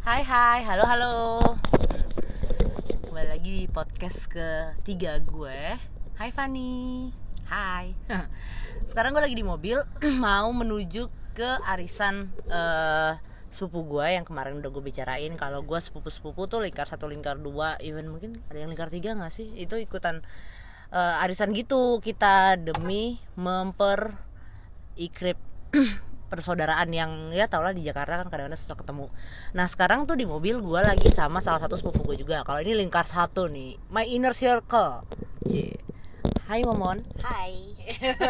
Hai hai, halo halo. Kembali lagi di podcast ketiga gue. Hai Fani. Hai. Sekarang gue lagi di mobil Mau menuju ke arisan eh, sepupu gue yang kemarin udah gue bicarain Kalau gue sepupu-sepupu tuh lingkar satu, lingkar dua. Even mungkin ada yang lingkar tiga gak sih? Itu ikutan eh, arisan gitu. Kita demi memper ikrip persaudaraan yang ya tau lah di Jakarta kan kadang-kadang susah ketemu. Nah sekarang tuh di mobil gue lagi sama salah satu sepupu gue juga. Kalau ini lingkar satu nih, my inner circle. Cie. Hai Momon. Hai.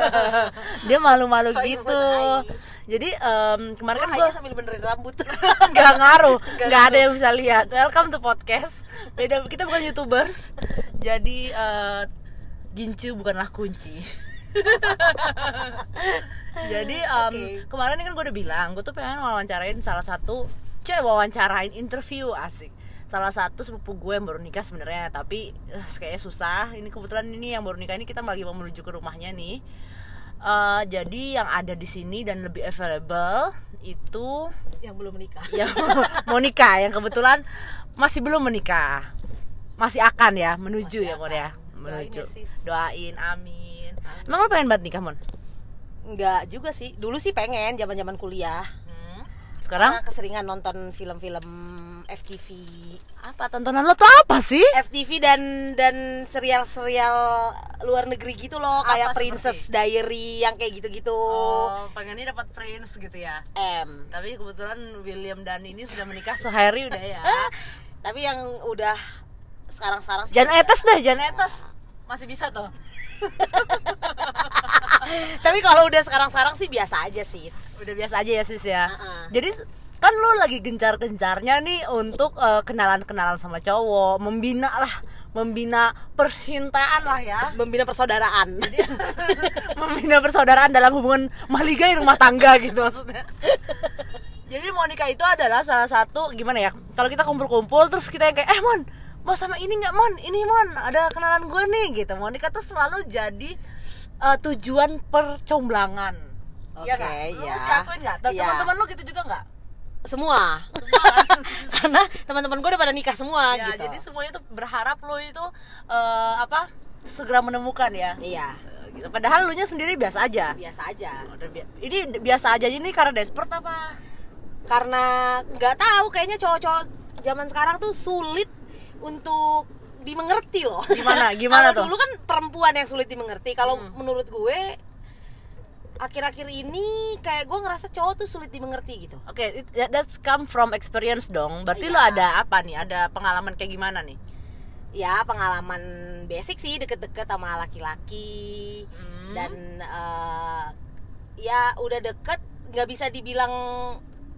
Dia malu-malu So gitu. hai. Jadi em, kemarin kan gue Hai sambil benerin rambut. nggak ngaruh, Nggak nggak ada yang bisa lihat. Welcome to podcast. Beda kita bukan youtubers. Jadi eh, gincu bukanlah kunci. Jadi em, Oke. kemarin kan gue udah bilang, gue tuh pengen wawancarain salah satu, cewek wawancarain interview asik. Salah satu sepupu gue yang baru nikah sebenarnya, tapi eh, kayaknya susah. Ini kebetulan ini yang baru nikah ini kita lagi mau menuju ke rumahnya nih. Eh, jadi yang ada di sini dan lebih available itu yang belum menikah. yang mau nikah yang kebetulan masih belum menikah masih akan ya menuju Masih ya Mon akan. ya Doain menuju ya, sis. doain Amin. Emang lo pengen banget nikah Mon Enggak juga sih. Dulu sih pengen zaman-zaman kuliah. sekarang Karena keseringan nonton film-film FTV. apa tontonan lo tuh apa sih FTV dan dan serial-serial luar negeri gitu loh, Apa kayak seperti? Princess Diary yang kayak gitu-gitu. oh pengennya dapat prince gitu ya M. tapi kebetulan William dan ini sudah menikah sehari udah ya Tapi yang udah sekarang-sekarang sih jangan etes deh jangan etes masih bisa tuh Tapi kalau udah sekarang-sekarang sih biasa aja sih. udah biasa aja ya sis ya Uh-uh. jadi kan lo lagi gencar-gencarnya nih untuk eh, kenalan-kenalan sama cowok membina lah membina persintaan lah ya Membina persaudaraan. membina persaudaraan dalam hubungan mahligai rumah tangga gitu maksudnya jadi Monica itu adalah salah satu gimana ya kalau kita kumpul-kumpul terus kita yang kayak eh Mon mau sama ini nggak Mon ini Mon ada kenalan gue nih gitu Monica tuh selalu jadi eh, tujuan percomblangan Iya Oke, nggak? Lu iya. mesti akuin nggak? Iya. Teman-teman lu gitu juga nggak? semua karena teman-teman gue udah pada nikah semua ya, gitu jadi semuanya tuh berharap lo itu eh, apa segera menemukan ya. iya Gitu. Padahal lu nya sendiri biasa aja. biasa aja bi- Ini biasa aja ini karena desperate apa? karena nggak tahu kayaknya cowok-cowok zaman sekarang tuh sulit untuk dimengerti loh Gimana? Gimana tuh? dulu kan perempuan yang sulit dimengerti kalau Hmm. menurut gue akhir-akhir ini kayak gue ngerasa cowok tuh sulit dimengerti gitu Oke, that- that's come from experience dong. Berarti Iya. lo ada apa nih? Ada pengalaman kayak gimana nih? ya pengalaman basic sih deket-deket sama laki-laki Hmm. dan eh, ya udah deket nggak bisa dibilang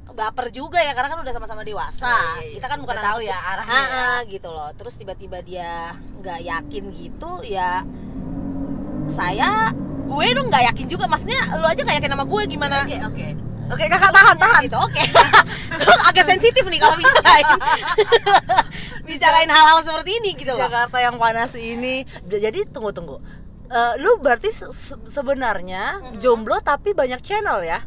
baper juga ya karena kan udah sama-sama dewasa Oh, iya, iya. kita kan bukan tahu ya arahnya Ah, ya. gitu loh terus tiba-tiba dia nggak yakin gitu ya saya gue dong nggak yakin juga maksudnya lu aja nggak yakin sama gue gimana Oke, oke. Oke, Kakak tahan, tahan. gitu oke Lu agak sensitif nih kalau bicarain bicarain hal-hal seperti ini gitu loh Jakarta yang panas ini. Jadi tunggu tunggu. Eh, lu berarti se- se- sebenarnya Mm-mm. jomblo tapi banyak channel ya?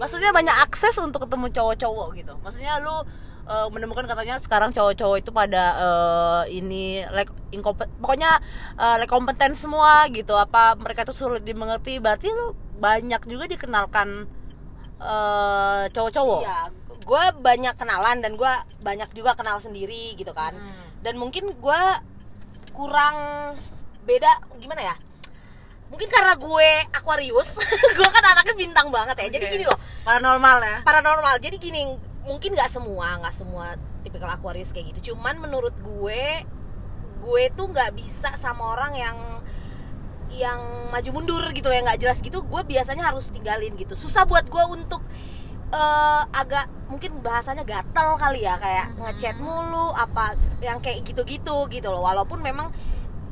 Maksudnya banyak akses untuk ketemu cowok-cowok gitu. Maksudnya lu eh, menemukan katanya sekarang cowok-cowok itu pada eh, ini like incompe- pokoknya eh, like kompeten semua gitu. Apa mereka tuh sulit dimengerti? Berarti lu banyak juga dikenalkan eh, cowok-cowok. Iya, gue banyak kenalan dan gue banyak juga kenal sendiri gitu kan. Hmm. Dan mungkin gue kurang beda gimana ya? Mungkin karena gue Aquarius, gue kan anaknya bintang banget ya. Jadi Oke. gini loh, Paranormal ya. paranormal. Jadi gini, mungkin nggak semua, nggak semua tipikal Aquarius kayak gitu. Cuman menurut gue, gue tuh nggak bisa sama orang yang yang maju mundur gitu loh, yang nggak jelas gitu. Gue biasanya harus tinggalin gitu. Susah buat gue untuk eh, agak mungkin bahasanya gatel kali ya kayak Mhm. ngechat mulu apa yang kayak gitu-gitu gitu loh. Walaupun memang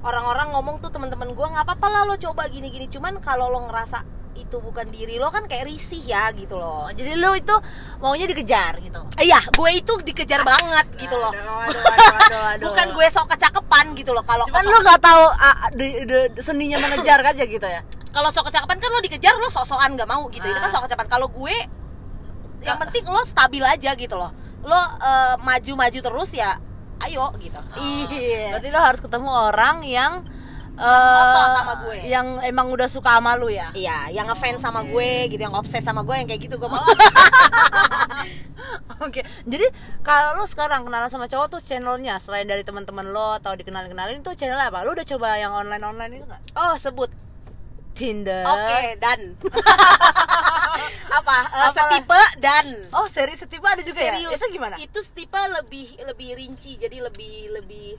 orang-orang ngomong tuh teman-teman gue nggak apa-apa lah lo coba gini-gini. Cuman kalau lo ngerasa itu bukan diri lo kan kayak risih ya gitu loh. Oh, jadi lu itu maunya dikejar gitu. Iya, gue itu dikejar banget gitu loh. Aduh, aduh, aduh, aduh, aduh. Bukan gue sok kecakepan gitu loh. Kalau Cuman sok- lu nggak tahu ah, di- di- seninya mengejar aja gitu ya. kalau sok kecakepan kan lo dikejar lo sok-sokan nggak mau gitu. Itu kan Ah. sok kecakepan. Kalau gue yang penting lo stabil aja gitu loh. lo eh, maju-maju terus ya ayo gitu iya Berarti lo harus ketemu orang yang eh, Ngotot sama gue. Yang emang udah suka sama lu ya. iya yang ngefans sama gue gitu yang obses sama gue yang kayak gitu gue mau Oke. Jadi kalau lo sekarang kenalan sama cowok tuh channelnya selain dari teman-teman lo atau dikenalin-kenalin tuh channel apa? Lo udah coba yang online-online itu nggak? oh sebut Tinder. oke dan apa Apalah. setipe dan Oh, seri setipe ada juga serius ya? Itu gimana? itu setipe lebih lebih rinci jadi lebih lebih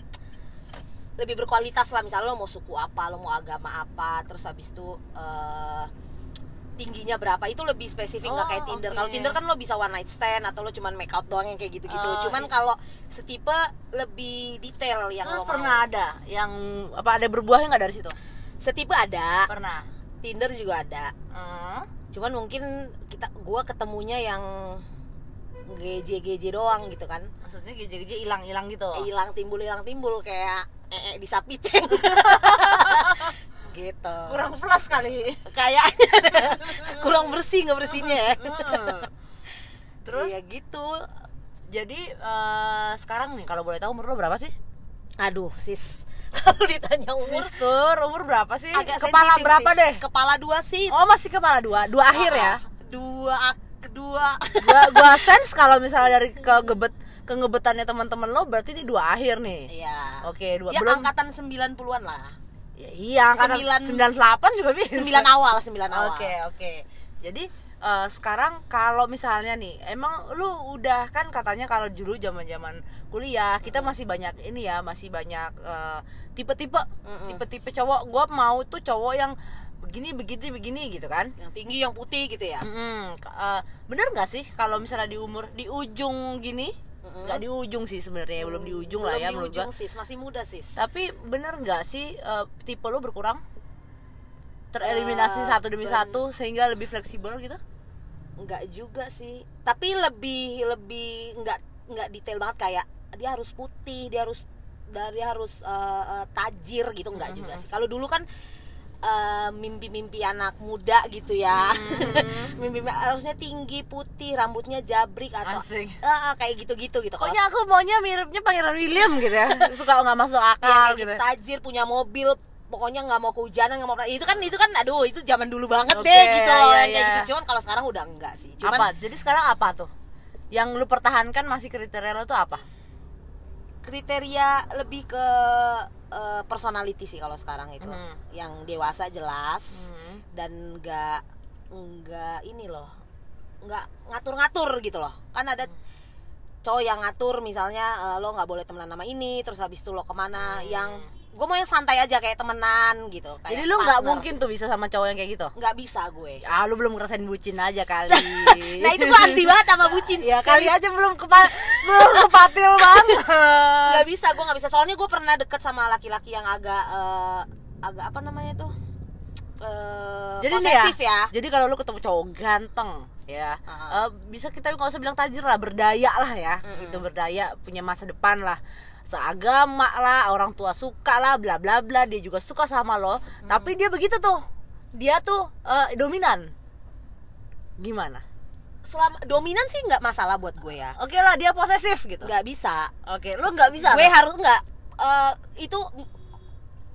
lebih berkualitas lah misalnya lo mau suku apa lo mau agama apa terus habis itu eh, tingginya berapa itu lebih spesifik nggak Oh, kayak Tinder oke. kalau Tinder kan lo bisa one night stand atau lo cuman make out doang yang kayak gitu-gitu Oh, cuman iya. kalau setipe lebih detail yang Terus lo mau. pernah ada yang apa ada berbuahnya nggak dari situ? Setipe ada Pernah. Tinder juga ada Hmm. cuman mungkin kita gua ketemunya yang GJ GJ doang gitu kan Maksudnya geje-geje hilang-hilang gitu. hilang timbul hilang timbul kayak ee di sapi tank gitu Kurang plus kali. kayaknya kurang bersih nggak bersihnya ya. Terus ya gitu jadi eh, sekarang nih kalau boleh tahu umur lo berapa sih? aduh sis kalau ditanya umur Sistur, umur berapa sih? agak kepala berapa sis. deh? kepala dua sis Oh, masih kepala dua. Dua akhir ya. dua kedua Gua gua sense kalau misalnya dari kegebet kengebetannya teman-teman lo berarti ini dua akhir nih. Iya. Oke, dua Ya belum. angkatan 90-an lah. Ya, iya, angkatan Sembilan- 98 juga bisa. 9 awal, 9 awal. Oke, oke. Jadi eh, sekarang kalau misalnya nih, emang lu udah kan katanya kalau dulu zaman-zaman kuliah kita masih banyak ini ya, masih banyak eh, tipe-tipe, Mm-mm. tipe-tipe cowok. Gua mau tuh cowok yang begini, begini, begini gitu kan. Yang tinggi, yang putih gitu ya. Mm-mm. K- eh, bener nggak sih kalau misalnya di umur di ujung gini, nggak di ujung sih sebenarnya, belum di ujung lah Belum ya di ujung gua. sis, masih muda sis. Tapi bener nggak sih eh, tipe lu berkurang? Tereliminasi Eh, satu demi ben- satu sehingga lebih fleksibel gitu? Enggak juga sih. Tapi lebih lebih enggak enggak detail banget kayak dia harus putih, dia harus dari harus eh, eh, tajir gitu enggak juga Mhm. sih. Kalau dulu kan eh, mimpi-mimpi anak muda gitu ya. Hmm. mimpi harusnya tinggi, putih, rambutnya jabrik atau Asik. Ah, kayak gitu-gitu gitu. Pokoknya aku maunya miripnya Pangeran William gitu ya. Suka nggak masuk ya, akal kayak gitu. gitu, tajir punya mobil pokoknya nggak mau kehujanan nggak mau itu kan itu kan aduh itu zaman dulu banget Oke, deh gitu loh iya, yang kayak iya. gitu cuman kalau sekarang udah enggak sih cuman Apa? Jadi sekarang apa tuh? Yang lu pertahankan masih kriteria lo tuh apa? kriteria lebih ke eh, personality sih kalau sekarang itu Hmm. yang dewasa jelas Hmm. dan enggak enggak ini loh enggak ngatur-ngatur gitu loh kan ada cowok yang ngatur misalnya eh, lo nggak boleh temenan sama ini terus habis itu lo ke mana Hmm. yang gue mau yang santai aja kayak temenan gitu kayak Jadi lu nggak mungkin tuh bisa sama cowok yang kayak gitu? nggak bisa gue Ah, lu belum ngerasain bucin aja kali. nah itu gue anti banget sama bucin ya kali aja belum kepa belum kepatil banget. nggak bisa gue nggak bisa soalnya gue pernah deket sama laki-laki yang agak eh, agak apa namanya tuh eh Jadi nih ya, ya, Jadi kalau lu ketemu cowok ganteng ya, Ah. eh, bisa kita nggak usah bilang tajir lah, berdaya lah ya, Mm-mm. itu berdaya, punya masa depan lah, seagama lah, orang tua suka lah, bla bla bla, dia juga suka sama lo, tapi dia begitu tuh, dia tuh eh, dominan, gimana? selama dominan sih nggak masalah buat gue ya Oke lah, dia posesif gitu. nggak bisa Oke, lu nggak bisa. gue harus nggak eh, itu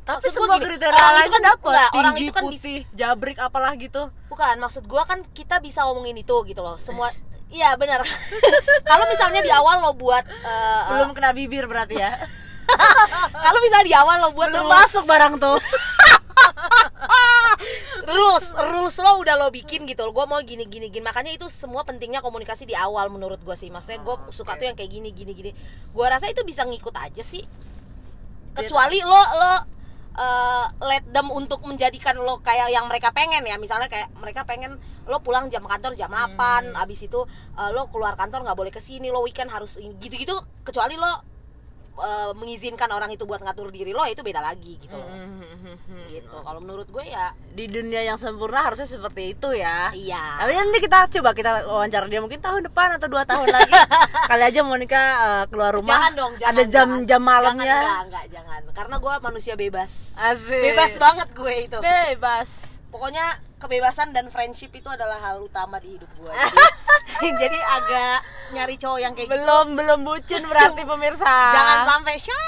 tapi maksud semua gini, kriteria orang lain itu kan dapet, nggak, orang tinggi, itu kan putih, jabrik apalah gitu. bukan maksud gue kan kita bisa ngomongin itu gitu loh. Semua iya benar. Kalau misalnya di awal lo buat eh, Belum kena bibir berarti ya. kalau misalnya di awal lo buat Belum rules, masuk barang tuh. rules rules lo udah lo bikin gitu gue mau gini gini gini. Makanya itu semua pentingnya komunikasi di awal menurut gue sih. Maksudnya gue Oh, suka oke. tuh yang kayak gini gini gini. Gue rasa itu bisa ngikut aja sih. Kecuali lo lo eh, let them untuk menjadikan lo kayak yang mereka pengen ya misalnya kayak mereka pengen lo pulang jam kantor jam 8 Hmm. abis itu eh, lo keluar kantor nggak boleh ke sini lo weekend harus gitu-gitu kecuali lo eh, mengizinkan orang itu buat ngatur diri lo itu beda lagi gitu loh. Hmm. gitu kalau menurut gue ya di dunia yang sempurna harusnya seperti itu ya. iya Tapi nanti kita coba kita wawancara dia mungkin tahun depan atau dua tahun lagi. Kali aja Monica eh, keluar rumah. jangan dong jangan ada jam jangan. jam jangan, malamnya. enggak, enggak, jangan karena gue manusia bebas Asik. bebas banget gue itu Bebas. pokoknya kebebasan dan friendship itu adalah hal utama di hidup gue jadi, jadi agak nyari cowok yang kayak gitu. Belum belum bucin berarti pemirsa. Jangan sampai shy